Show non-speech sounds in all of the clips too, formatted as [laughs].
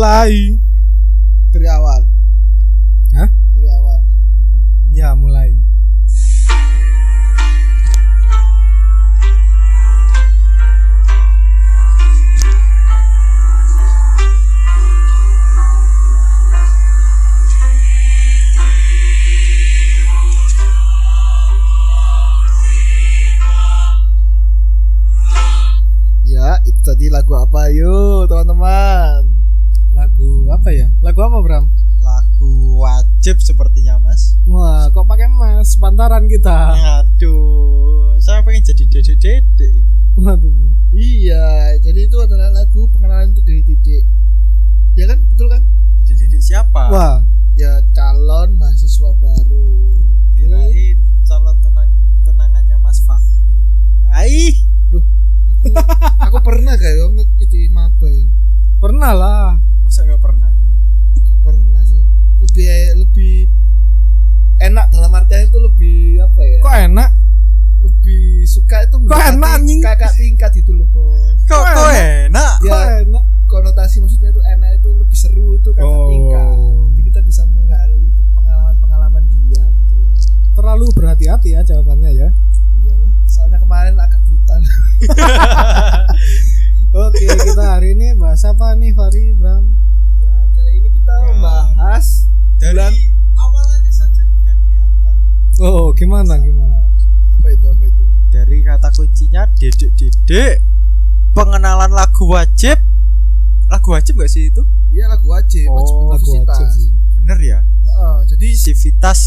mulai. dari awal Hah? dari awal Ya, mulai. ya itu tadi lagu apa yuk teman-teman apa ya? Lagu apa, Bram? lagu wajib sepertinya mas. Wah, kok pakai mas? Pantaran kita? aduh saya pengen jadi dede dede ini. Waduh. iya jadi itu adalah lagu pengenalan untuk diri titik ya kan? Betul kan? Dede dede siapa? Wah, ya calon mahasiswa baru. Kirain calon tunang tunangannya mas Fahri. Aih aku pernah gak ya ngikuti maba ya. Pernah lah. masa gak pernah lebih lebih enak dalam artian itu lebih apa ya Kok enak? lebih suka itu mendekati enak, anjing? kakak tingkat itu loh bos kok Kok kok enak ya Kok enak? konotasi maksudnya itu enak itu lebih seru itu kakak Oh. tingkat jadi kita bisa menggali ke pengalaman-pengalaman dia gitu loh Terlalu berhati-hati ya jawabannya ya. iyalah soalnya kemarin agak brutal [laughs] Oke, kita hari ini bahas apa nih, Fari, Bram? ya kali ini kita Ya. membahas dari bulan awalannya saja udah kelihatan Oh, gimana gimana? apa itu apa itu dari kata kuncinya dedek dedek pengenalan lagu wajib lagu wajib gak sih itu iya lagu wajib wajib Oh, lagu universitas wajib sih. bener ya Heeh, jadi sivitas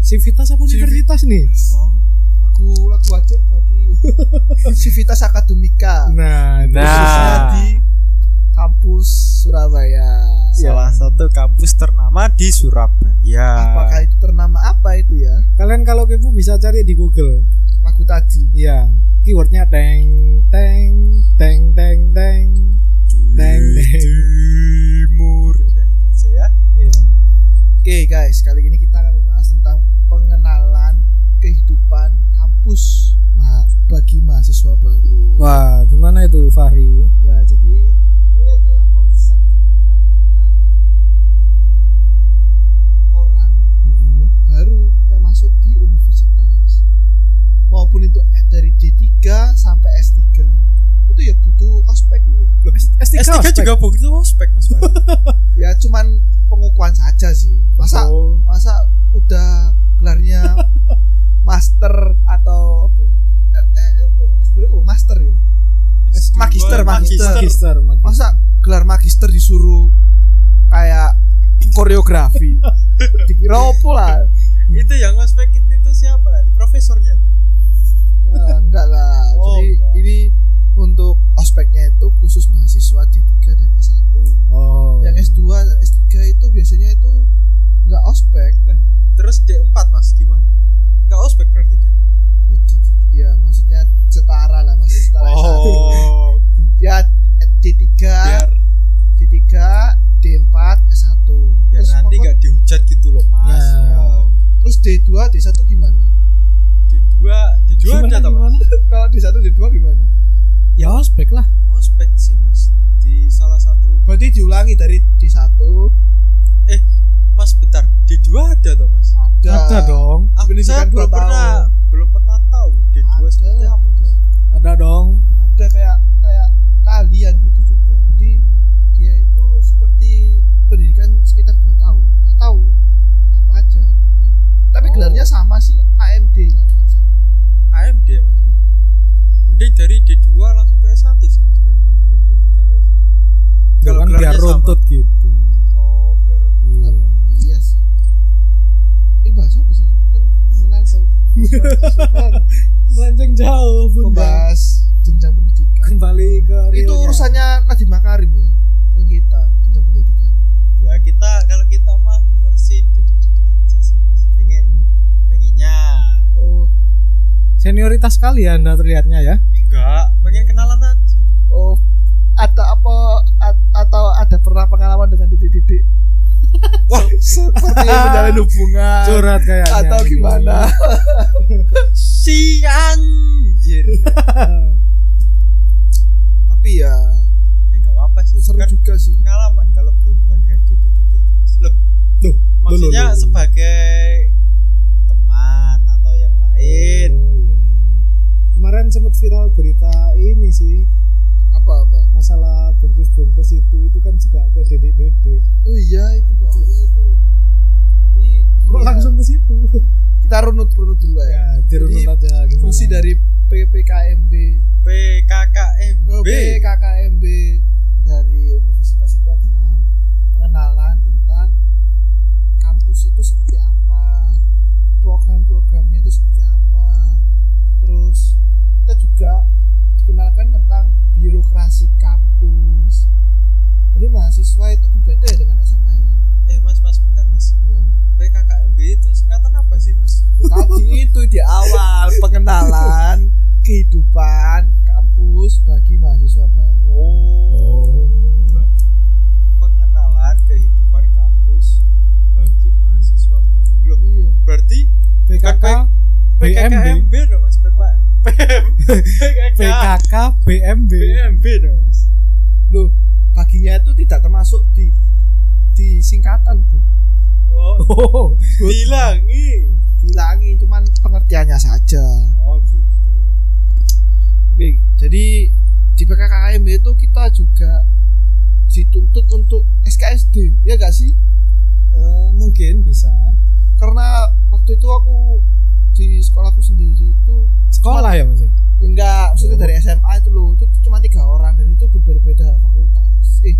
Sivitas apa Civi- universitas nih? oh. lagu lagu wajib bagi [laughs] Civitas Akademika Nah, itu Nah. di kampus Surabaya. salah satu kampus ternama di Surabaya Apakah itu ternama apa itu ya? kalian kalau kepo bisa cari di Google. Lagu tadi. Iya, keywordnya teng teng teng teng teng. Neng. timur udah itu aja ya Iya. Oke guys, kali ini kita akan membahas tentang pengenalan kehidupan kampus bagi mahasiswa baru. Wah, gimana itu Fahri? Ya, jadi ini adalah konsep di mana pengenalan bagi orang baru yang masuk di universitas maupun itu dari D3 sampai S3 itu ya butuh ospek lo ya Loh, S- S3, S3 ospek? juga begitu ospek mas [laughs] ya cuman pengukuhan saja sih masa Oh. masa udah gelarnya [laughs] master atau apa ya? eh, eh, apa ya? S2 kok master ya S2, Magister, magister. magister, magister. masa gelar magister disuruh kayak koreografi? [laughs] Dikira apa lah? Itu yang ngospekin itu siapa nanti profesornya tak? ya enggak lah. Oh, jadi enggak. ini untuk ospeknya itu khusus mahasiswa D3 dan S1 Oh. yang S2 dan S3 itu biasanya itu enggak ospek. Terus D4 mas? Gimana? Nggak ospek berarti D4 ya, D3 ya maksudnya setara lah masih setara S1 oh ya D3 biar D3 D4 S1 biar Terus nanti pokok- nggak dihujat gitu loh mas. Ya. Ya. Terus D2 D1 gimana? D2 D2 Gimana, gimana? kalau D1 D2 gimana? Ya ospek lah. ospek sih mas. Di salah satu berarti diulangi dari D1 eh mas bentar. D2 ada tuh mas ada Ada dong. ah, Pendidikan saya dua belum pernah tahun. belum pernah tahu D2 ada, seperti apa ada. Ada dong. ada kayak kayak kalian gitu juga jadi dia itu seperti pendidikan sekitar dua tahun nggak tahu apa aja outputnya. tapi Oh. gelarnya sama sih AMD kalau nggak salah AMD ya mas ya mending dari D2 langsung ke S1 sih mas daripada ke D3 nggak sih Ya Kalau kan gelarnya biar sama. runtut gitu. oh biar Iya. iya sih ini bahas apa sih kan mengenal tau Melenceng jauh, Bunda. membahas jenjang pendidikan Kembali ke itu realnya. urusannya Nadiem Makarim ya bukan kita jenjang pendidikan ya kita kalau kita mah ngurusin dede-dede aja sih mas pengen pengennya oh senioritas kali ya Anda terlihatnya ya. enggak pengen kenalan aja oh ada apa at- atau ada pernah pengalaman dengan didik-didik [laughs] Wah. seperti menjalin hubungan Curhat kayaknya. atau gimana [laughs] si anjir [laughs] tapi ya ya nggak apa-apa sih seru Bukan juga sih pengalaman kalau berhubungan dengan dede-dede itu mas loh Loh, maksudnya loh, loh, loh. sebagai sih. Apa apa? Masalah bungkus-bungkus itu itu kan juga ke dedek-dedek. oh iya itu bahaya itu. Jadi Kok ya, langsung ke situ? kita runut runut dulu ya, ya, dirunut Jadi, aja gimana? fungsi dari PPKMB PKKMB Oh, PKKMB kampus bagi mahasiswa baru. Oh. pengenalan kehidupan kampus bagi mahasiswa baru loh Iya. berarti PKK BMB PKKMB dong mas PKK [laughs] PKK BMB BMB dong mas Loh, baginya itu tidak termasuk di di singkatan, Bu. oh Oh, [laughs] dilangi Dilangi cuman pengertiannya saja. oh gitu Oke, jadi di PKKMB itu kita juga dituntut untuk SKSD, ya gak sih? eh, mungkin bisa Karena waktu itu aku di sekolahku sendiri itu sekolah ya mas ya enggak, maksudnya Oh. dari SMA itu loh, itu cuma tiga orang dan itu berbeda-beda fakultas. Eh,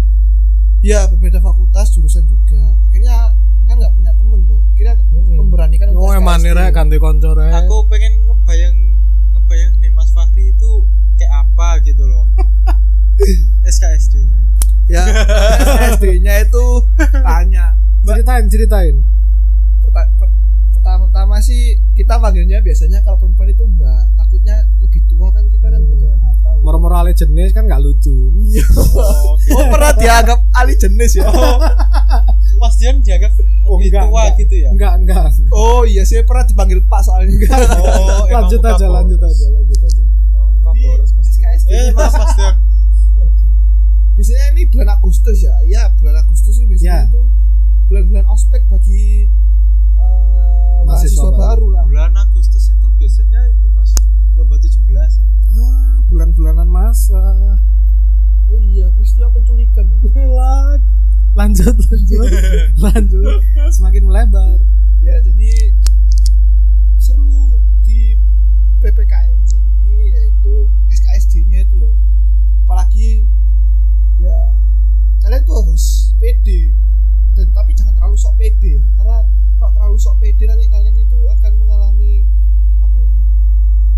ya berbeda fakultas jurusan juga. Akhirnya kan nggak punya temen tuh. Kira Hmm. memberanikan Oh, emang ganti konco rek. aku pengen ngebayang ngebayang itu kayak apa gitu loh [laughs] SKSD nya ya SD-nya itu tanya ceritain ceritain. Perta- per- pertama-tama sih kita manggilnya biasanya kalau perempuan itu mbak takutnya lebih tua kan kita kan Hmm. nggak tahu Moro-moro ale jenis kan nggak lucu. iya [laughs] oh, gitu. oh pernah dianggap ahli jenis ya oh Mas Dian dianggap Oh, lebih enggak, tua enggak. gitu ya Enggak, enggak. oh iya saya pernah dipanggil pak soalnya [laughs] oh lanjut aja, lanjut aja, lanjut aja. Boros Mas. SKSD eh Mas biasanya ini bulan Agustus ya iya bulan Agustus ini biasanya Ya. itu bulan-bulan ospek bagi eh, Mahasiswa mahasiswa, baru. baru lah bulan Agustus itu biasanya itu Mas lomba 17-an Ah, bulan-bulanan masa. oh iya peristiwa penculikan ya. [laughs] Lanjut, lanjut, [laughs] lanjut. Semakin melebar. ya jadi seru di PPKM yaitu SKSD-nya itu loh. Apalagi ya kalian tuh harus pede. Dan tapi jangan terlalu sok pede ya karena kalau terlalu sok pede nanti kalian itu akan mengalami apa ya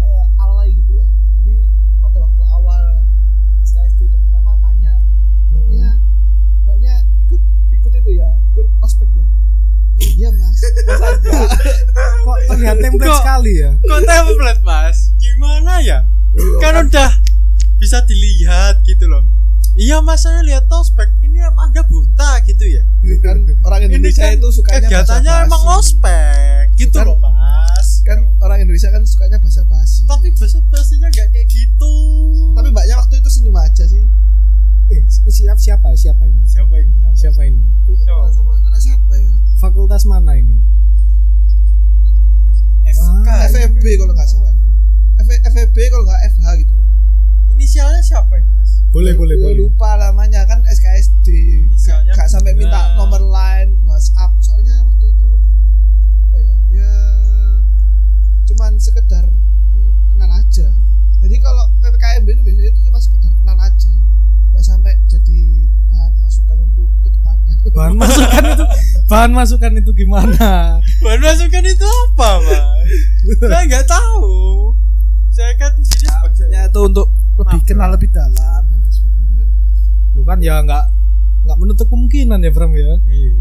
kayak alay gitu lah jadi pada waktu awal SKSD itu pertama tanya mbaknya mbaknya ikut ikut itu ya ikut ospek ya iya mas. Mas aja Kok terlihat template Kok- sekali ya? kok template Mas? Gimana ya? Kan udah bisa dilihat gitu loh. Iya mas saya lihat ospek ini emang anda buta gitu ya. Kan orang ini Indonesia kan itu sukanya kegiatannya emang ospek gitu Kan- loh mas. kan orang Indonesia kan sukanya basa-basi tapi bahasa basinya nggak kayak gitu. Tapi mbaknya waktu itu senyum aja sih Eh, siap siapa? Siapa ini? siapa ini Siapa ini? waktu itu Siapa? sama anak siapa ya Fakultas mana ini? FK Ah, FFB kalau nggak salah FFB kalau nggak FH gitu inisialnya siapa ini mas Boleh, boleh, boleh. lupa namanya kan SKSD bahan masukan itu gimana? [laughs] bahan masukan itu apa mas saya nggak tahu saya kan di sini maksudnya itu untuk lebih Maaf, kenal lebih dalam dan sebagainya kan Lu kan ya nggak nggak menutup kemungkinan ya Bram ya. iya.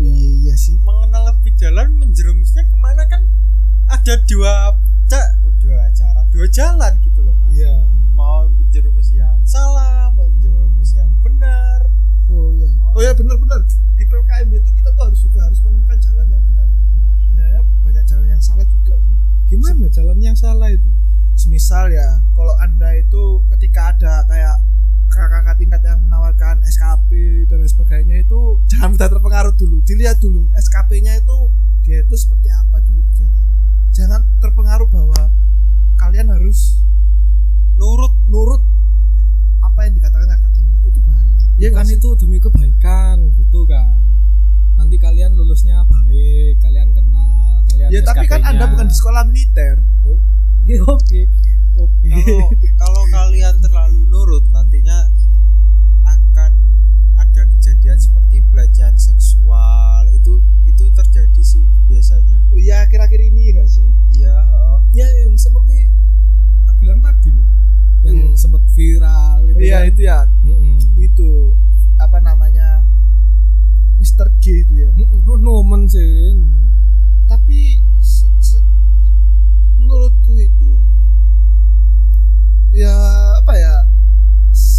iya sih mengenal lebih jalan menjerumusnya ke mana kan ada dua ca- oh, dua cara dua jalan gitu loh mas Iya. mau menjerumus yang salah menjerumus yang benar oh iya benar-benar di PPKMB itu kita tuh harus juga harus menemukan jalan yang benar ya. Banyak jalan yang salah juga Gimana jalan yang salah itu? semisal ya kalau anda itu ketika ada kayak kakak tingkat yang menawarkan SKP dan lain sebagainya itu jangan mudah terpengaruh dulu. Dilihat dulu SKP-nya itu dia itu seperti apa dulu kegiatan jangan terpengaruh bahwa kalian harus nurut nurut apa yang dikatakan kakak tingkat itu bahaya ya kan itu demi kebaikan gitu kan. Nanti kalian lulusnya baik kalian kenal kalian ya tapi kan anda bukan di sekolah militer. Oke, oke oke. Kalau kalau kalian terlalu nurut nantinya akan ada kejadian seperti pelecehan seksual. Itu itu terjadi sih biasanya. Oh iya akhir-akhir ini gak sih? Iya heeh. ya yang seperti tak bilang tadi loh. Yang Iya. sempat viral itu iya kan. itu ya. Mm-mm. itu Mr. G itu ya? Nomen sih nomen. Tapi se- se- menurutku itu ya apa ya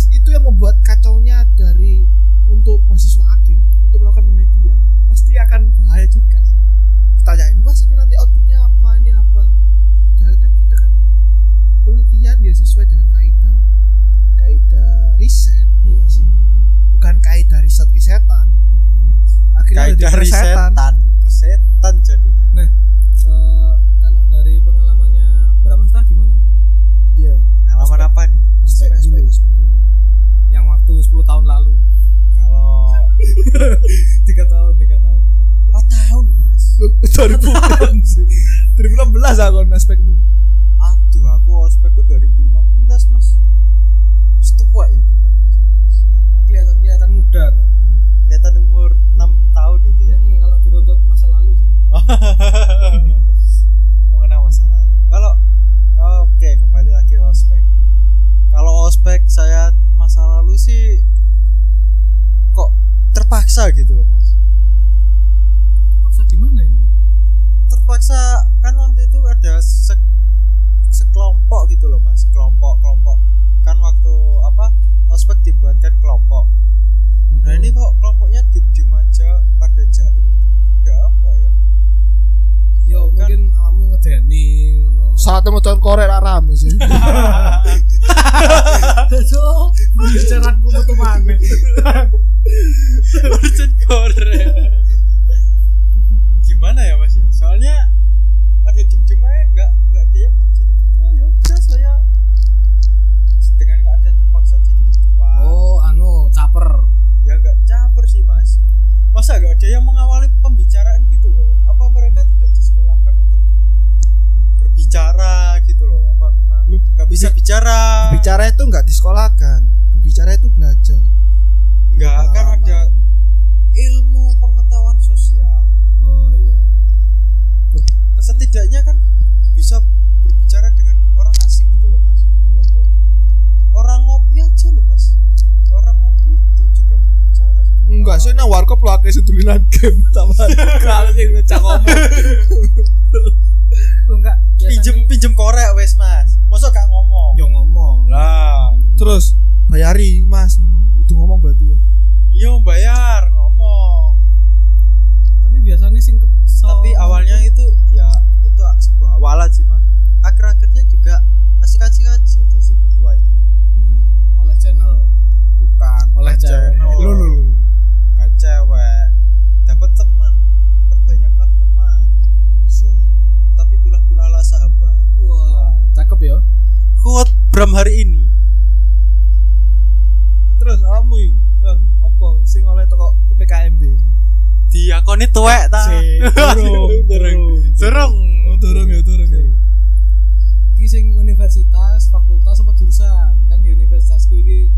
itu yang membuat kacaunya dari untuk mahasiswa akhir untuk melakukan penelitian. Pasti akan bahaya juga sih. Tanyain mas ini nanti outputnya apa ini apa? Padahal kan kita kan penelitian dia sesuai dengan kaidah kaidah riset ya nggak sih? Bukan kaidah riset risetan akhirnya kaidah jadi risetan risetan persetan. Jadinya. Nah, eh, kalau dari pengalamannya Bramasta gimana Bram? iya. Pengalaman apa nih? Aspek Aspek, aspek, aspek. Yang waktu 10 tahun lalu. kalau [laughs] tiga tahun, tiga tahun, tiga tahun. oh tahun mas. [laughs] 2000 sih. 2016 aku aspekmu aduh aku ospekku 2015 mas. Wis tua ya tiba mas aku mas Kelihatan kelihatan muda kok. kelihatan umur [laughs] mengenang masa lalu. Kalau oke kembali lagi ospek. Kalau ospek saya masa lalu sih kok terpaksa gitu loh mas. Terpaksa gimana ini? terpaksa kan waktu itu ada se sekelompok gitu loh mas. Kelompok kelompok kan waktu apa ospek dibuatkan kelompok. Nah Hmm. ini kok kelompoknya diem diem aja pada jaim itu ada apa ya ya kan- mungkin kamu ngedeni ngono. saat mau tahun korek lah rame sih So, bicaraan ku metu maneh. Urcen Korea. Gimana ya Mas ya? Soalnya ada jem-jem aja nggak nggak dia mau jadi ketua ya udah saya dengan keadaan terpaksa jadi ketua. Oh, anu, caper. Ya nggak caper sih Mas. Masa nggak ada yang mengawali pembicaraan gitu loh? Apa mereka berbicara gitu loh? Apa memang nggak bisa bicara? bicara itu nggak disekolahkan bicara itu belajar Nggak kan ada ilmu pengetahuan sosial. Oh iya iya. setidaknya kan bisa berbicara dengan orang asing gitu loh mas walaupun orang ngopi aja loh mas orang ngopi itu juga berbicara sama enggak sih nah warkop lo akeh sedulinan game sama kalau [laughs] yang ngecak ngomong [laughs] enggak, pinjem pinjem korek wes mas. Masa gak ngomong. Yo ngomong. lah. Terus bayari mas udah ngomong berarti ya iya bayar ngomong. Tapi biasanya sing kepeksa. tapi awalnya itu ya itu sebuah awalan sih mas. Akhir-akhirnya juga asik-asik aja jadi ketua itu. Nah, oleh channel. bukan Oleh cewek. channel. Lo, lo, lo. bukan cewek dapat teman perbanyaklah teman bisa tapi pilah-pilahlah sahabat Wah, cakep ya. Bram hari ini. Terus kamu kan apa sing oleh toko PPKMB diakoni tuwek ta? Si, [laughs] durung, durung. durung. Oh durung ya durung ya. Iki sing universitas, fakultas apa jurusan? Kan di universitasku iki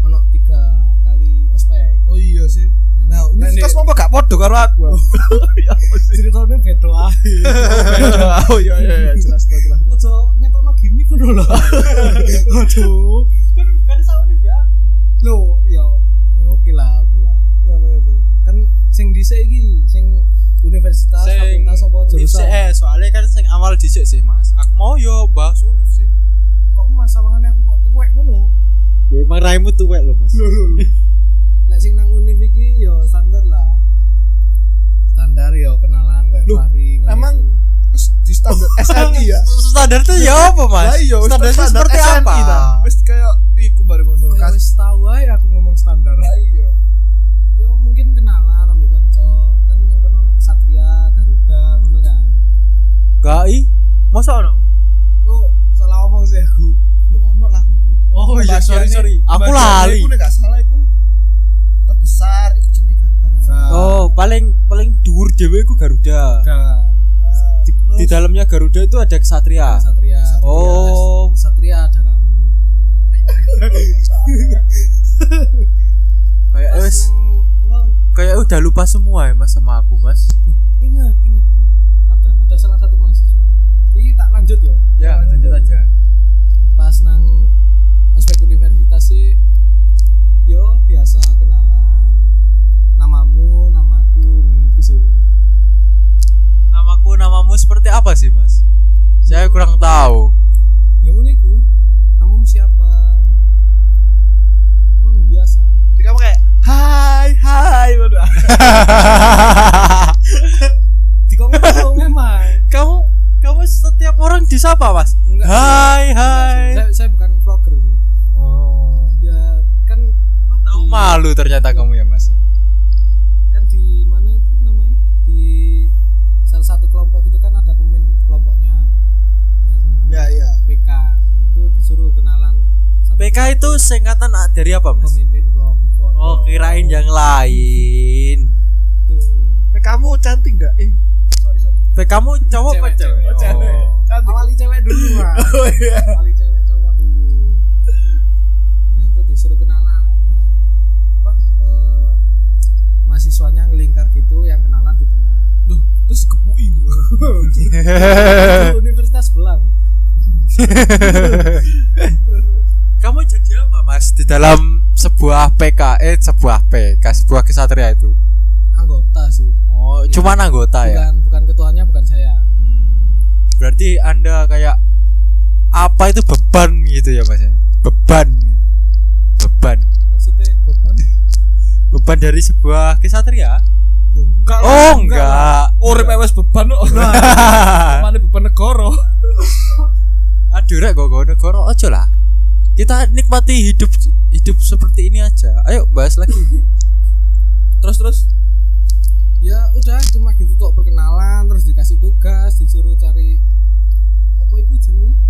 ono tiga kali ospek. oh iya sih. Nah Nah, universitas mau gak podo karo aku? [laughs] Ya apa sih? Ceritanya beda ae. [laughs] oh iya iya iya, jelas jelas lho. [laughs] Aduh. kan kan sama nih ya Lho, ya ya oke lah, oke lah. ya ya ya Kan sing dhisik iki sing universitas, fakultas apa jurusan? eh soalnya kan sing awal dhisik sih mas aku mau yo bahas univ sih Kok mas sawangane aku kok tuwek ngono? ya emang raimu tuwek lo mas Lek sing nang univ iki yo standar lah. Standar yo kenalan kayak Loh, Fahri emang iku di standar [laughs] SNI ya? Standar itu ya apa mas? Nah, iya, standar, itu seperti SNI apa? nah. wis kayak iku bareng ngono kayak wis tahu ae aku ngomong standar. Nah, iya. Yo mungkin kenalan ambil konco. Kan ning kono ono Satria Garuda ngono kan? Gak i masa ono? Kok salah ngomong sih aku? Yo ono lah oh iya sorry sorry. Aku lali. aku gak salah aku terbesar iku jenenge Garuda. Oh paling paling dhuwur dhewe iku Garuda. Garuda. Di, dalamnya Garuda itu ada Kesatria. Satria. Oh. Satria ada kamu. [laughs] Kayak wes kayak udah lupa semua ya Mas sama aku, Mas. ingat, ingat. Ada, ada salah satu mahasiswa. Ini tak lanjut ya. Ya, lanjut aja. Pas nang aspek universitas sih yo biasa kenalan Namaku namamu seperti apa sih, Mas? Saya kurang tahu. Ya ngono iku. Namamu siapa? Ngono biasa. jadi kamu kayak hai hai ngono Dikongkong memang. kamu kamu setiap orang disapa, Mas? Enggak. Hai, Enggak hai. Saya, saya bukan vlogger sih. Oh. Ya kan apa? Tahu malu ternyata kamu ya, Mas. PK itu singkatan dari apa, Mas? pemimpin kelompok. Oh, kirain yang lain. Tuh. Nek kamu cantik nggak eh sorry sorry PK kamu cowok apa Cewek, cewek? oh, cewek. Oh. cantik Awali cewek dulu, Mas. [laughs] oh iya Awali cewek cowok dulu. Nah, itu disuruh kenalan. Nah, apa? eh, mahasiswanya ngelingkar gitu yang kenalan di tengah. Duh, terus dikepui gitu. [laughs] Itu Universitas Belang. [laughs] Mas? Di dalam sebuah PK, eh sebuah PK, sebuah kesatria itu. Anggota sih. Oh, Iya. cuman anggota ya. Bukan bukan ketuanya, bukan saya. Hmm. Berarti Anda kayak apa itu beban gitu ya, Mas ya? Beban. gitu. Beban. Maksudnya beban? [laughs] Beban dari sebuah kesatria? Enggak Oh, enggak. Urip wes beban kok. [laughs] Mana beban negara. [laughs] Aduh rek gogo negara aja lah. Kita nikmati hidup hidup seperti ini aja. Ayo bahas lagi. [laughs] Terus terus Ya udah cuma gitu tuh perkenalan terus dikasih tugas, disuruh cari apa itu jenenge?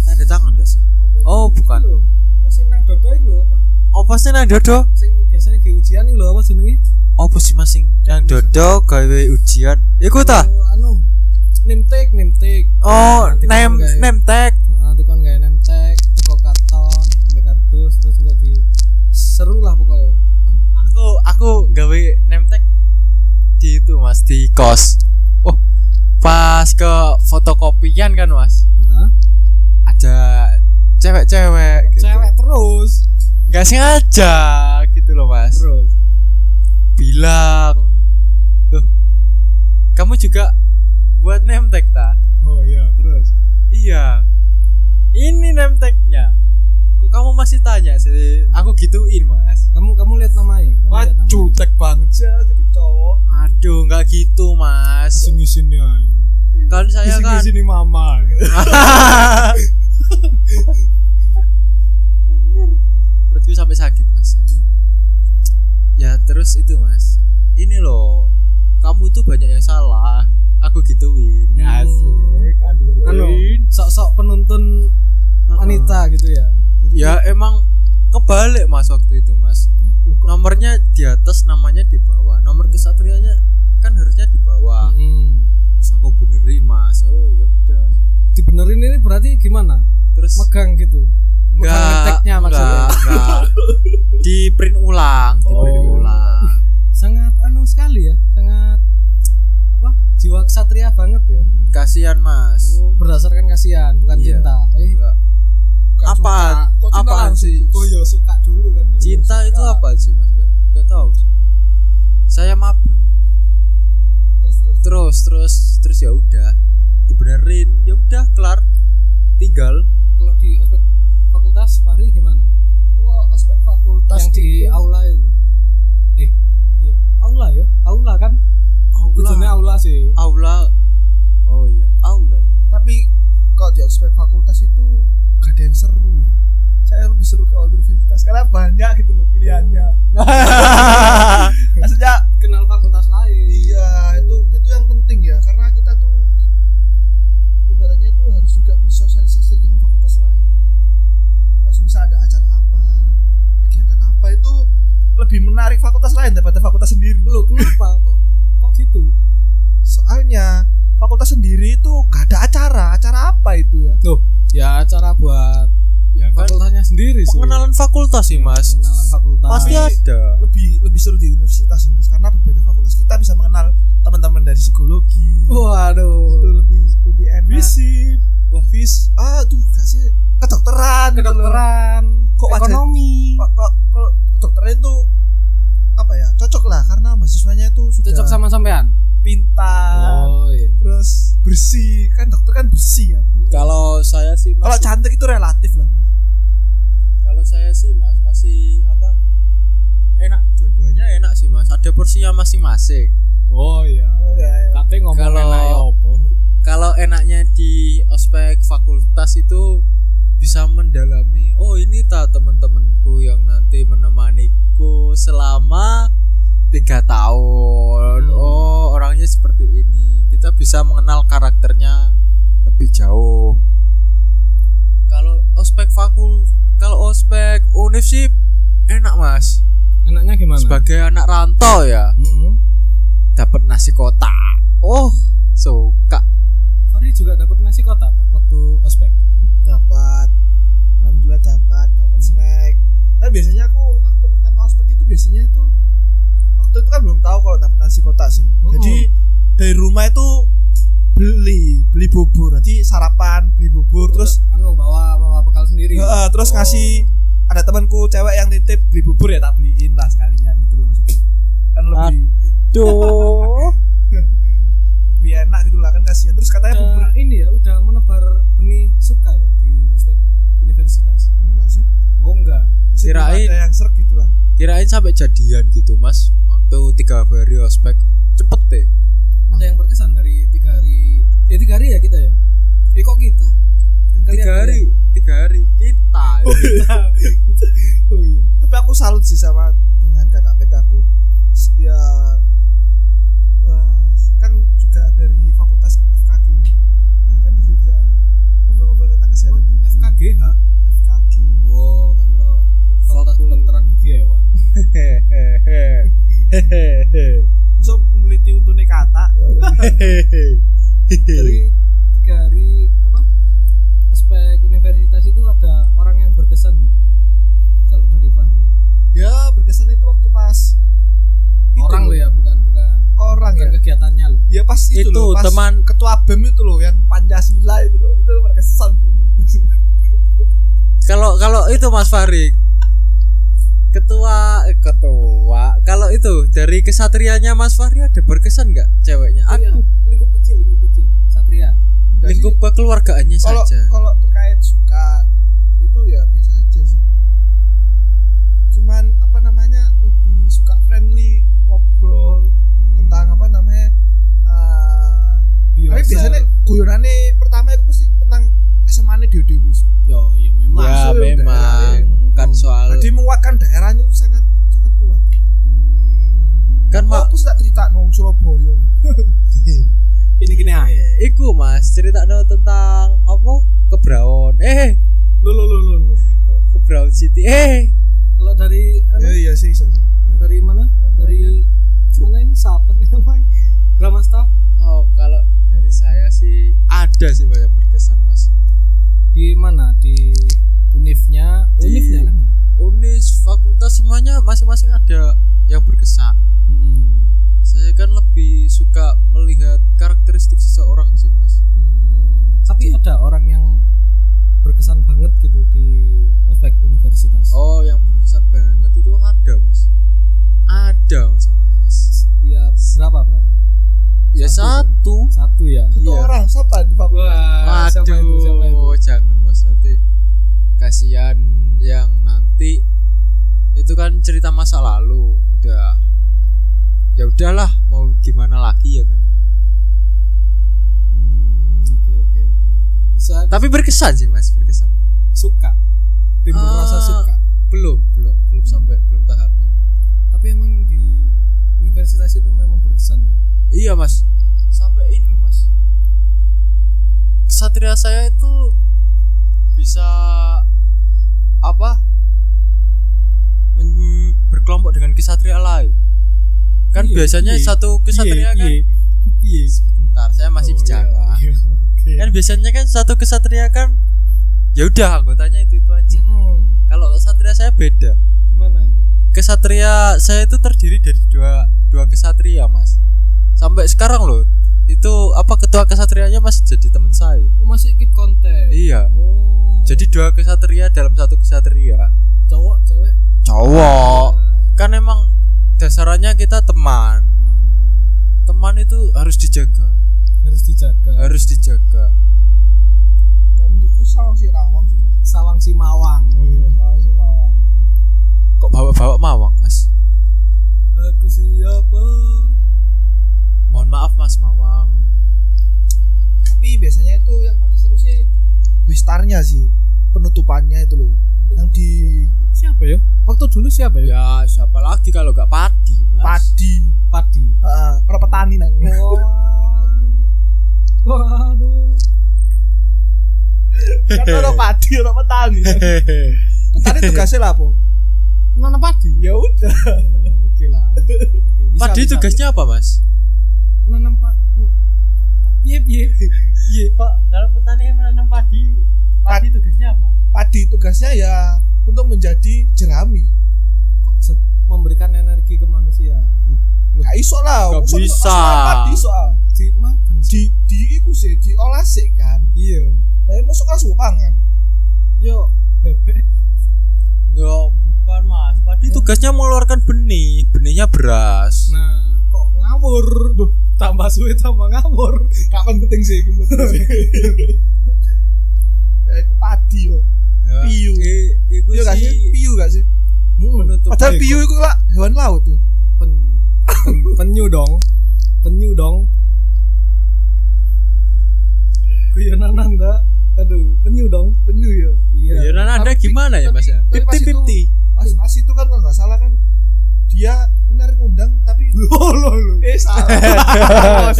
Tanda tangan gak sih? Oh, bukan. lho. Apa sing nang dodo iku lho apa? Apa sih nang dodo? Sing biasanya ge ujian iku lho apa jenenge? Apa sih masing nang dodo gawe ujian? Iku ta? Oh, anu nimtek nimtek. Oh, Nanti name gawe tag di itu Mas di kos. Oh, pas ke fotokopian kan Mas. Heeh. Ada cewek-cewek gitu. Cewek terus. Gak sengaja gitu loh Mas. Terus. bilang Loh, kamu juga buat tag ta? Oh iya, terus. Iya ini name tagnya kok kamu masih tanya sih aku gituin mas Kamu kamu lihat namanya? Kamu Wah, lihat namanya? cutek banget sih ya jadi cowok. aduh nggak gitu mas Sini sini aja. kan saya kan sini mama. [laughs] perutku sampai sakit mas aduh ya terus itu mas ini loh kamu tuh banyak yang salah aku gituin Hmm. asik aku Anu, gituin sok-sok penuntun wanita gitu ya. ya emang kebalik mas waktu itu mas kok- nomornya di atas namanya di bawah nomor kesatrianya kan harusnya di bawah Hmm. terus aku benerin mas oh ya udah Dibenerin ini berarti gimana? terus Megang gitu. Enggak enggak, enggak. [laughs] di print ulang di print Oh. ulang Sangat anu sekali ya, sangat apa? Jiwa kesatria banget ya. kasihan mas Oh, berdasarkan kasihan, bukan Iya. cinta. Eh, Enggak. Apa suka. Apa sih oh ya suka dulu kan. ya. cinta Suka. itu apa sih mas enggak, enggak tahu saya maba Terus terus. terus terus terus ya udah dibenerin ya udah kelar tinggal Kalau di aspek fakultas Fahri gimana? Wah, aspek fakultas yang di itu. aula itu. Eh, iya. Aula ya? Aula kan? Tujuannya aula aula sih. aula oh iya aula ya Tapi kalau di aspek fakultas itu gak ada yang seru ya. Saya lebih seru ke outdoor fakultas karena banyak gitu loh pilihannya. [laughs] Maksudnya kenal fakultas lain. Iya itu itu yang penting ya. Karena kita tuh ibaratnya tuh harus juga bersosialisasi dengan fakultas lain. Kalau misalnya ada acara apa kegiatan apa itu lebih menarik fakultas lain daripada fakultas sendiri. Lo kenapa? [laughs] Kok kok gitu? Soalnya fakultas sendiri itu gak ada acara. Acara apa itu ya? Tuh ya acara buat ya kan? fakultasnya sendiri sih. pengenalan fakultas sih mas. Pengenalan fakultas. pasti ada. Lebih lebih seru di universitas sih mas. Karena berbeda fakultas. Kita bisa mengenal teman-teman dari psikologi. Itu Waduh. lebih lebih enak. Fisip, wah. Fis. Ah tuh gak sih? Kedokteran gitu kedokteran, Kok ekonomi. kok kok- kalau kedokteran itu apa ya? Cocok lah karena mahasiswanya itu sudah Cocok sama sampean? Pintar Oh iya. terus bersih kan dokter kan bersih kan kalau saya sih kalau cantik itu relatif lah kalau saya sih mas masih apa enak dua-duanya enak sih mas ada porsinya masing-masing Oh iya. ya, ya. Kate ngomong Kalau- enak ya opo? kalau enaknya di ospek fakultas itu bisa mendalami oh ini tak teman-temanku yang nanti menemaniku selama tiga tahun Hmm. oh orangnya seperti ini kita bisa mengenal karakternya lebih jauh kalau ospek fakul kalau ospek univ sih enak mas Enaknya gimana? sebagai anak rantau ya Mm-mm. dapat nasi kotak oh suka Fahri juga dapat nasi kotak Pak, waktu ospek. dapat alhamdulillah dapat dapat Hmm. snack tapi biasanya aku waktu pertama ospek itu biasanya itu waktu itu kan belum tahu kalau dapat nasi kotak sih Hmm. jadi dari rumah itu beli beli bubur nanti sarapan beli bubur terus anu bawa bawa bekal sendiri. Heeh, terus Oh. ngasih ada temanku cewek yang titip beli bubur ya tak beliin lah sekalian gitu loh maksudnya kan lebih Duh. [laughs] lebih enak gitu lah kan kasihan terus katanya bubur ini ya udah menebar benih suka ya di universitas. enggak sih Oh enggak. Kirain- ada yang serk gitu lah kirain sampai jadian gitu mas waktu tiga hari ospek cepet deh Ada yang berkesan dari tiga hari. Eh tiga hari ya kita ya. Eh kok kita? Kalian- tiga hari tiga hari kita [laughs] oh iya tapi aku salut sih sama dengan kakak PK aku ya wah, kan juga dari fakultas FKG nah, kan jadi bisa ngobrol-ngobrol tentang kesehatan Oh, gigi FKGH. FKG Oh, tak kira fakultas kedokteran gigi hewan. [laughs] [laughs] so meneliti untuk kata ya. [laughs] Dari tiga hari apa? Ospek universitas itu ada orang yang berkesan nggak? Kalau dari Fahri. ya berkesan itu waktu pas orang loh ya, bukan bukan orang bukan ya kegiatannya loh. ya pas itu, Itu, loh pas teman- ketua bem itu loh yang pancasila itu loh itu berkesan kalau kalau itu mas Farid ketua eh, ketua kalau itu dari kesatrianya mas Fahri ada berkesan nggak ceweknya Oh, iya. aduh lingkup kecil, lingkup kecil. Satria. Sih. lingkup kekeluargaannya kalau saja kalau terkait suka itu ya biasa aja sih cuman apa namanya lebih suka friendly ngobrol tentang apa namanya uh, Be tapi biasanya guyonane pertama aku pasti tentang SMA nya Dewi Dewi Yo, yo memang. ya masuk ya, memang daerah. kan soal jadi menguatkan daerahnya itu sangat sangat kuat Hmm. kan mak aku sudah cerita nong Surabaya [laughs] ini gini aja. iku mas cerita no tentang apa kebraon eh Lo lo lo lo. lo. kebraon city eh Kalau dari anu, ya iya sih sih dari mana? Yang Dari mana ini siapa sih namanya? Gramasta oh kalau dari saya sih ada sih banyak berkesan mas di mana? Di univnya, Di- univnya kan ya? unis fakultas semuanya masing-masing ada yang berkesan Hmm. saya kan lebih suka melihat karakteristik seseorang sih mas Hmm, Tapi ada orang yang berkesan banget gitu di ospek universitas. oh yang berkesan banget itu ada mas ada mas mas ya berapa berapa? ya Satu. satu, Satu ya. satu Iya. orang siapa di fakultas Wah, siapa Waduh, itu? Siapa itu? jangan kasihan yang nanti itu kan cerita masa lalu udah ya udahlah mau gimana lagi ya kan Hmm, Oke oke oke. Bisa tapi berkesan sih mas berkesan suka. Timbul Ah. rasa suka. belum belum belum sampai belum tahapnya Tapi emang di universitas itu memang berkesan ya. iya mas sampai ini loh mas kesatria saya itu bisa apa? Men- berkelompok dengan kesatria lain. Kan Iya, biasanya iya. satu kesatria kan? Piye, piye. bentar saya masih Oh, bicara. iya, iya, oke. kan biasanya kan satu kesatria kan ya udah anggotanya itu itu aja. Mm-mm. kalau satria saya beda. Gimana itu? Kesatria saya itu terdiri dari dua dua kesatria mas. Sampai sekarang loh itu apa ketua kesatrianya masih jadi teman saya. Oh masih keep kontak iya. Oh jadi dua kesatria dalam satu kesatria. Cowok cewek? Cowok. Kan emang dasarannya kita teman. Teman itu harus dijaga. Harus dijaga. Harus dijaga. Ya menurutku sawang si rawang sih mas. Sawang si mawang. Sawang si mawang. Kok bawa-bawa mawang mas? Aku siapa? Mohon maaf mas mawang. Tapi biasanya itu yang paling seru sih wistarnya sih penutupannya itu loh. Yang di siapa ya? Waktu dulu siapa ya? Ya siapa lagi kalau gak padi mas? Padi. Padi. Heeh, orang petani nah waduh. Kan orang padi orang petani. Petani tugasnya lah po mana padi? Ya udah. Oke lah. Padi tugasnya apa mas? Menanam [laughs] piye piye piye pak kalau petani menanam padi padi tugasnya apa? Padi tugasnya ya untuk menjadi jerami. Kok se- memberikan energi ke manusia? Gak iso lah. Gak Masa- bisa. masa padi soal dimakan di di iku sih diolah sih kan. Iya. Lah masuk kan? Pangan yo bebek. Enggak, bukan mas. Padi tugasnya mengeluarkan benih, benihnya beras. nah kok ngawur? Duh, tambah suwe tambah ngawur. Kapan penting sih [laughs] iku sih. ya itu padi loh Ya, piu. i- Iku iya gak sih sih? Piu gak sih? Penutup. padahal Eh, piu itu lah hewan laut tuh pen, pen- penyu dong. Penyu dong. Guyonan anda aduh penyu dong. Penyu ya iya. Ya nah, ada gimana ya mas? Fifty itu- fifty. pas pas itu kan kalau nggak salah kan dia menarik undang tapi [laughs] oh lo lo. Eh salah. [laughs]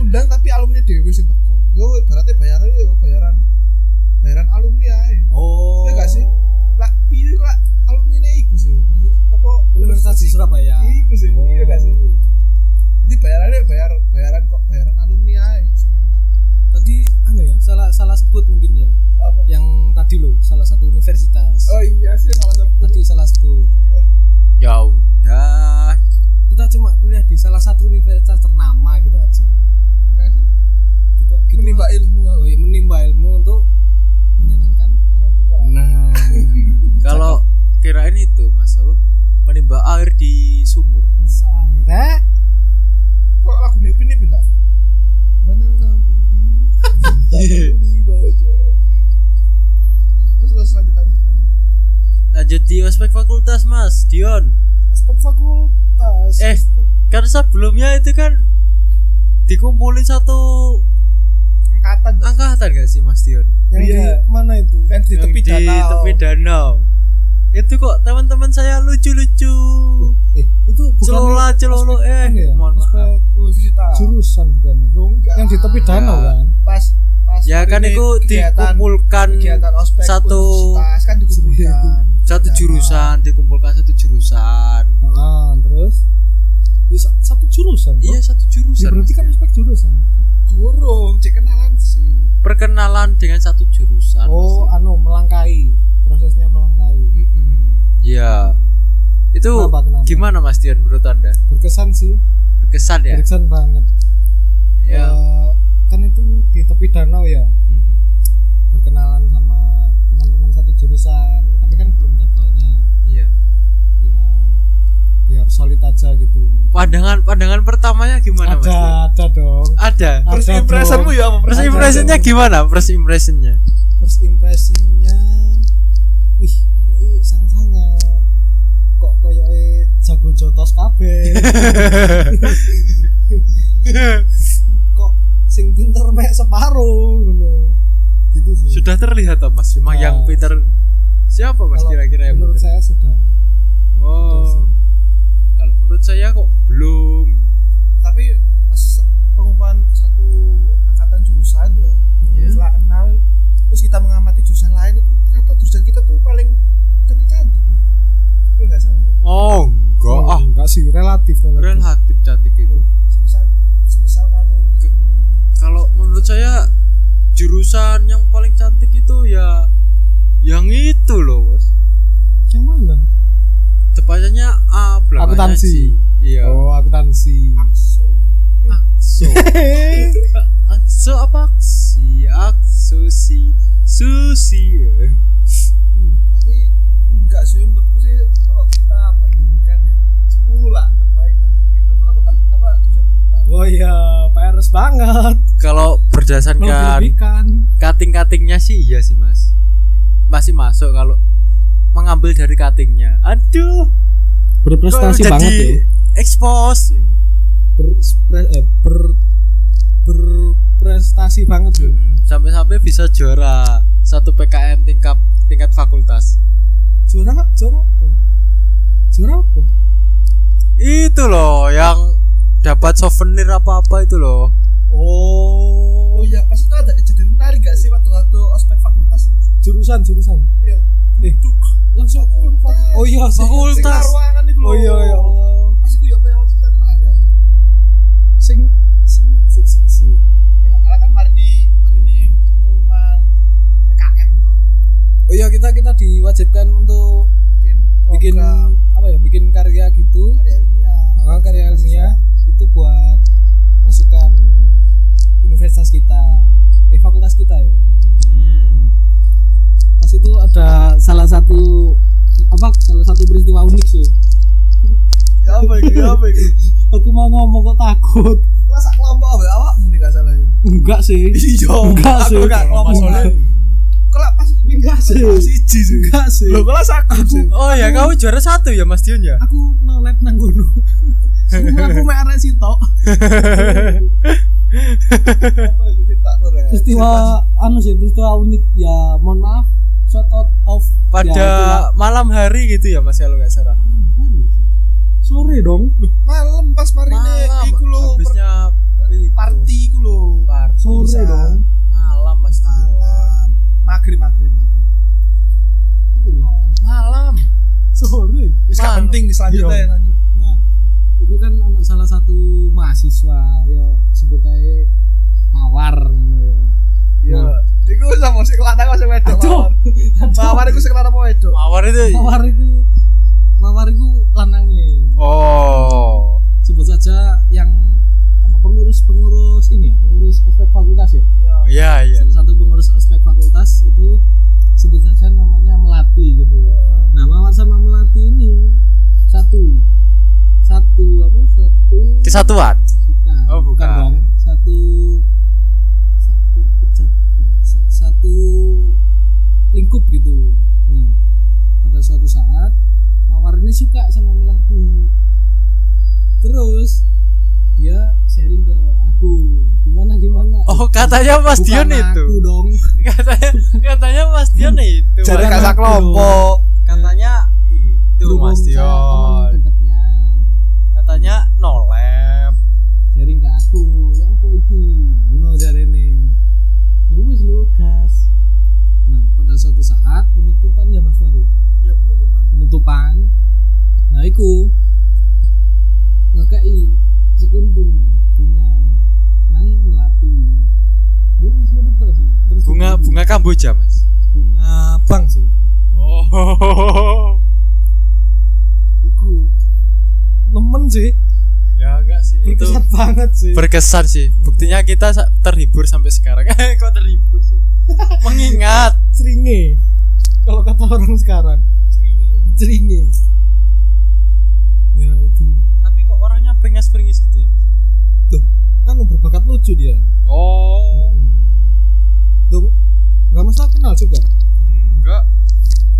Undang tapi alumni dewe sing teko yo ibaratnya bayaran yo bayaran. Bayaran alumni ae. Oh. Iya gak sih? lah piu lah alumni ne iku sih? Masih apa Universitas di Surabaya. Iku sih, oh, iya gak sih? Jadi bayarannya bayar bayaran kok bayaran alumni aja sing enak. tadi anu ya salah salah sebut mungkin ya Apa? yang tadi lo salah satu universitas Oh iya sih salah satu. tadi salah sebut Ya udah. kita cuma kuliah di salah satu universitas ternama gitu aja Enggak sih. gitu, gitu Menimba ilmu oh, iya, menimba ilmu untuk menyenangkan orang tua. nah [laughs] Kalau kirain itu mas apa? Menimba air di sumur. saya Kok lagu ini ini pindah? Menanam bumi. Tak perlu dibaca. Terus terus lanjut lanjut lanjut. Lanjut di ospek fakultas mas, Dion. aspek fakultas Eh, kan sebelumnya itu kan dikumpulin satu Angkatan. angkatan gak sih mas Dion? yang Iya. di mana itu Yang di Yang tepi di danau. tepi danau. Itu kok teman-teman saya lucu-lucu. eh itu bukan Celola celolo eh ya? mohon maaf. Aspek Universitas. jurusan bukan nih yang di tepi danau kan pas Ya kan itu kegiatan- dikumpulkan kegiatan ospek satu kan dikumpulkan [laughs] satu jurusan, dikumpulkan satu jurusan. ah terus Ya, sa- satu jurusan? Iya satu Ya, jurusan. berarti kan aspek jurusan Gurung, cek kenalan sih. perkenalan dengan satu jurusan. oh Mas. anu melangkai prosesnya melangkai Mm-mm. Iya. Itu kenapa kenapa gimana Mas Dion menurut Anda? berkesan sih Berkesan ya? berkesan banget danau ya Mm. berkenalan sama teman-teman satu jurusan tapi kan belum jadwalnya Iya. ya biar solid aja gitu loh Pandangan pandangan pertamanya gimana Mas? ada Dion? ada dong Ada. Ada First dong. impressionmu ya apa? First Ada impressionnya gimana? First impressionnya? first impressionnya wih hari sangat sangat kok koyo jago jotos kabeh kok [laughs] [laughs] sing pinter mek separuh ngono gitu sih Sudah terlihat toh Mas, memang Sudah. yang pinter siapa Mas kira-kira yang menurut pinter? saya sudah Oh. Kalau menurut saya kok belum. Tapi pas pengumuman satu angkatan jurusan ya, Iya. setelah kenal terus kita mengamati jurusan lain itu ternyata jurusan kita tuh paling cantik cantik. Itu nggak salah. Oh, enggak Oh, ah. enggak sih sih relatif relatif relatif cantik itu semisal semisal karo Ke- kalau menurut saya jurusan yang paling cantik itu ya yang itu loh bos. Yang mana? Tepatnya A belakangnya Akuntansi. Iya. Oh akuntansi. Akso. Akso. [laughs] Akso apa? Aksi akso si. Susi Hmm. tapi enggak sih menurutku sih kalau kita bandingkan ya 10 lah terbaik lah. Itu fakultas apa jurusan kita. Oh iya PRS banget kalau berdasarkan cutting-cuttingnya sih iya sih mas. Masih masuk kalau mengambil dari cuttingnya aduh. Berprestasi banget ya. expose? Ber, eh, ber berprestasi banget ya. Mm, sampai-sampai bisa juara satu PKM tingkat tingkat fakultas. Juara juara apa? Juara apa? Itu loh yang dapat souvenir apa-apa itu loh oh. Iya pas itu ada kejadian menarik gak sih waktu waktu ospek fakultas itu jurusan jurusan? Iya. Eh, langsung fakultas. Oh iya fakultas. ruangan itu oh iya ya Allah. Pas itu ya apa yang cerita lari aku sing sing sing sing sing nggak salah kan hari ini hari ini pengumuman PKM loh oh iya kita kita diwajibkan untuk bikin apa ya bikin karya gitu. Karya ilmiah. Ah, karya ilmiah itu buat masukan universitas kita eh fakultas kita ya Hmm. pas itu ada salah satu apa salah satu peristiwa unik sih. Ya apa ini ya apa ini [laughs] aku mau ngomong kok takut. Kelas kelompok apa awak muni gak salah ya enggak sih. [laughs] Iya enggak aku sih. gak kelompok soalnya kelas pas enggak sih. siji sih. Enggak sih. Lo kelas aku sih. Oh ya kamu juara satu ya Mas Dion ya? aku no lab nang gono Semua [laughs] aku merek sih tok peristiwa anu sih peristiwa unik. Ya mohon maaf. Shout out of pada ya, itulah. malam hari gitu ya Mas kalau nggak salah. Hari sih. sore dong. Malam pas mari ini iku lo habisnya itu. party iku lo sore Bisa. dong. Malam Mas malam. Maghrib maghrib maghrib. Malam. Sore. Wis gak Malam. penting selanjutnya Iya. lanjut itu kan ono salah satu mahasiswa yo sebut aja mawar ngono yo. Iya iku sama sing lanang sama wedok Aduh. mawar. mawar iku sing lanang apa wedok? Mawar itu. Mawar itu mawar itu lanangnya oh. Sebut saja yang apa pengurus pengurus ini ya pengurus aspek fakultas ya? Iya. Iya iya. Salah satu pengurus aspek fakultas satu kesatuan bukan. Oh, bukan. dong. Satu satu satu lingkup gitu. Nah pada suatu saat mawar ini suka sama melati. Terus dia sharing ke aku. Gimana gimana? Oh katanya Mas Bukan Dion itu. aku dong. [laughs] Katanya katanya Mas Dion itu. jadi Bukan gak sak aku. kelompok. Katanya itu Mas Dion. Dekatnya katanya no penutupan nah iku. Ngekei sekuntum bunga nang melati. Ya wis ngono sih. Terus bunga bunga kamboja Mas? Bunga bang sih. Oh. [laughs] Iku nemen sih. Ya enggak sih itu berkesan banget sih. berkesan sih. Buktinya kita terhibur sampai sekarang. [laughs] Kok terhibur sih? [laughs] Mengingat. Seringe kalau kata orang sekarang seringi ya ya itu. Tapi kok orangnya peringas-peringis gitu ya Mas? kan berbakat lucu dia. Oh. Dong, nggak masalah kenal juga. enggak.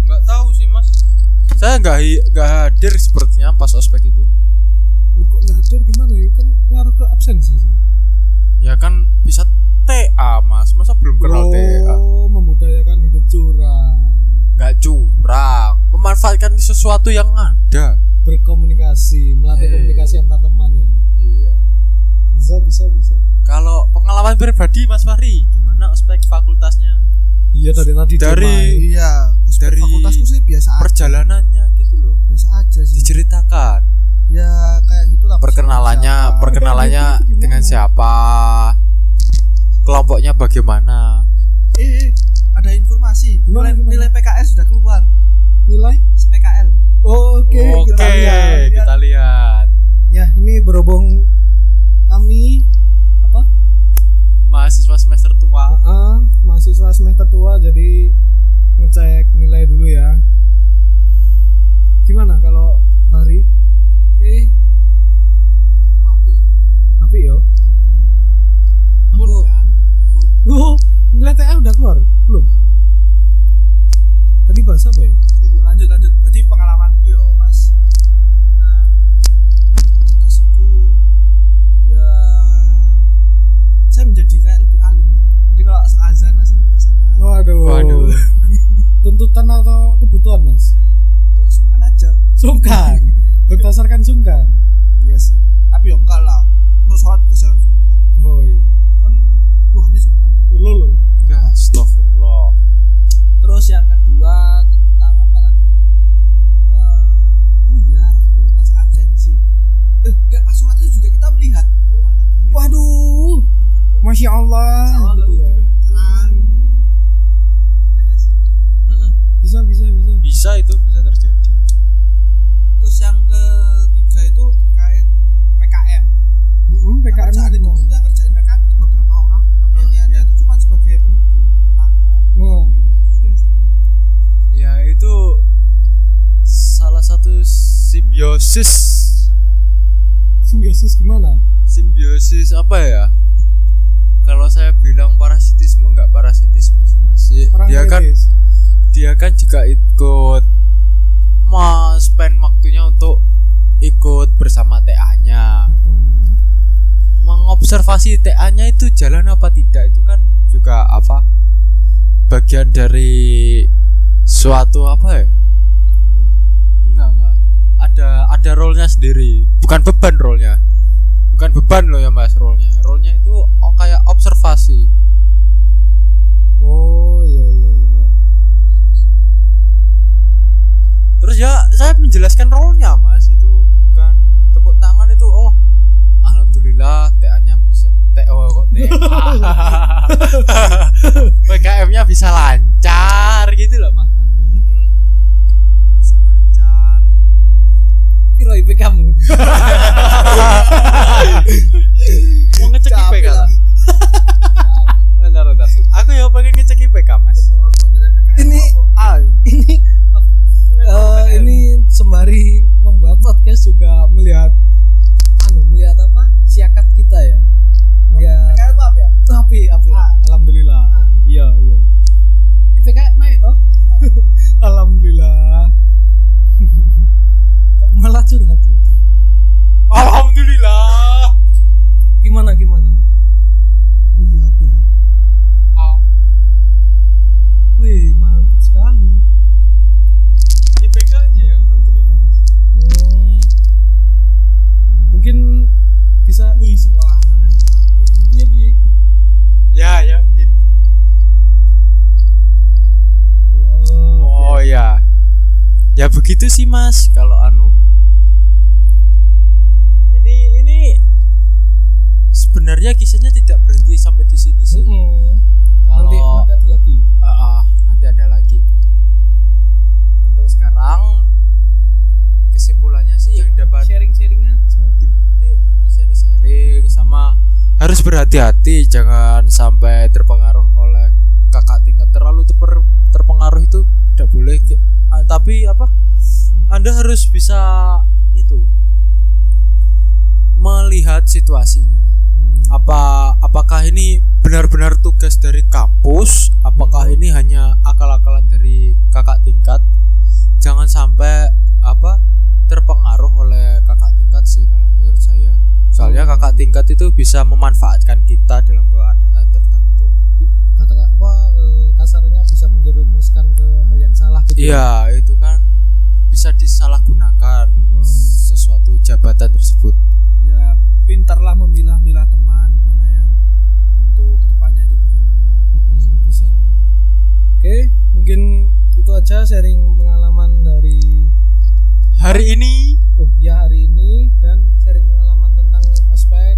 Enggak tahu sih mas. Saya enggak hi- enggak hadir sepertinya pas ospek itu. Lu kok nggak hadir? Gimana? Ya? Kan ngaruh ke absensi sih. ya kan bisa TA mas. Masa belum kenal TA Oh, memudayakan hidup curang, nggak curang. Memanfaatkan sesuatu yang ada. Berkomunikasi melatih hey. komunikasi antar teman ya. Iya. Bisa bisa bisa. Kalau pengalaman pribadi Mas Fahri gimana aspek fakultasnya? Iya dari tadi dari iya aspek dari fakultasku sih biasa aja. perjalanannya gitu loh. Biasa aja sih. Diceritakan. Ya kayak gitulah perkenalannya perkenalannya gitu, dengan siapa? Kelompoknya bagaimana? Eh. eh ada informasi. Gimana, nilai, gimana? nilai PKL sudah keluar. Nilai? PKL Oh, oke oke kita lihat. Kita lihat. Ya ini berhubung kami apa? Mahasiswa semester tua. Heeh, mahasiswa semester tua jadi ngecek nilai dulu ya gimana kalau hari eh api yo Mun kan. oh nilai TA udah keluar belum tadi bahasa apa ya Iya, lanjut lanjut berarti pengalamanku ya pas nah fakultasiku ya saya menjadi kayak lebih alim gitu. jadi kalau azan langsung kita sholat waduh Waduh. tuntutan atau kebutuhan mas ya sungkan aja sungkan berdasarkan sungkan iya sih tapi ya enggak lah mau sholat berdasarkan sungkan oh iya kan Tuhan ini sungkan Pak. lho lho enggak astagfirullah terus yang kedua tentang apa lagi Eh, oh iya waktu pas absensi eh enggak pas sholat itu juga kita melihat oh anak gini waduh masya Allah Sama gitu ya terang ya nggak sih Mm-mm. bisa bisa bisa bisa itu bisa terjadi terus yang ketiga itu terkait PKM Mm-mm, yang PKM kerjaan itu gimana? yang kerjain PKM itu beberapa orang tapi yang Ah, niatnya iya. itu cuma sebagai penghibur tepuk tangan Wah. itu yang seru ya itu salah satu simbiosis. Simbiosis gimana? Simbiosis apa ya? Kalau saya bilang parasitisme nggak parasitisme sih mas. Perang dia kan dia kan juga ikut mas spend waktunya untuk ikut bersama TA-nya Mm-mm. mengobservasi TA-nya itu jalan apa tidak itu kan juga apa? Bagian dari suatu apa ya ada ada role-nya sendiri. Bukan beban role-nya. Bukan beban loh ya mas role-nya. Role-nya itu oh, kayak observasi. Oh iya iya iya. Terus ya saya menjelaskan role-nya mas. Itu bukan tepuk tangan itu oh alhamdulillah TA-nya bisa TO kok TA [laughs] [laughs] PKM-nya bisa lancar gitu loh mas Fahri. bisa lancar Piro IP kamu. Mau ngecek lah. lah. Bentar bentar. Aku ya pengen ngecek IPK mas. Ini ah ini eh, ini sembari membuat podcast juga melihat anu melihat apa siakat kita ya melihat PKL itu apa ya api api Ah. alhamdulillah iya iya IPK naik toh alhamdulillah kok malah curhat ya alhamdulillah gimana gimana oh iya apa ya wih mantap sekali IPK-nya ya alhamdulillah mas Hmm. mungkin bisa wih suara iya iya ya ya gitu oh, oh ya ya begitu sih mas kalau anu. Ini ini. Sebenarnya kisahnya tidak berhenti sampai di sini sih. Mm-mm. kalau nanti nanti ada lagi. Ah, ah, nanti ada lagi. Untuk sekarang kesimpulannya sih yang dapat sharing-sharing aja. Sharing-sharing sama harus berhati-hati jangan sampai terpengaruh oleh kakak tingkat terlalu terper- terpengaruh itu tidak boleh ah, tapi apa anda harus bisa itu melihat situasinya. Hmm. apa apakah ini benar-benar tugas dari kampus? Apakah ini hanya akal-akalan dari kakak tingkat? Jangan sampai apa terpengaruh oleh kakak tingkat sih kalau menurut saya. Soalnya kakak tingkat itu bisa memanfaatkan kita dalam keadaan tertentu. Kata apa eh, kasarnya bisa menjerumuskan ke hal yang salah gitu iya itu bisa disalahgunakan hmm. sesuatu jabatan tersebut. Ya pintarlah memilah-milah teman mana yang untuk ke depannya itu bagaimana. Hmm, hmm, bisa. Oke mungkin itu aja sharing pengalaman dari hari ini. Oh ya hari ini dan sharing pengalaman tentang ospek.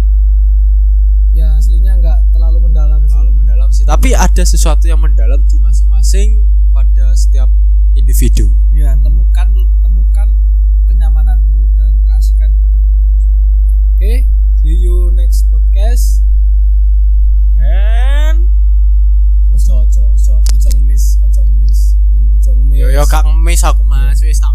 Ya aslinya nggak terlalu mendalam terlalu sih. mendalam sih tapi ada sesuatu yang mendalam di masing-masing pada setiap individu. Ya temukan temukan kenyamananmu dan keasikan pada Oke, see you next podcast. and Ojo ojo ojo ojo ngemis, ojo ngemis, anu, ojo ngemis. yo yo kang mes aku mas. Wis tak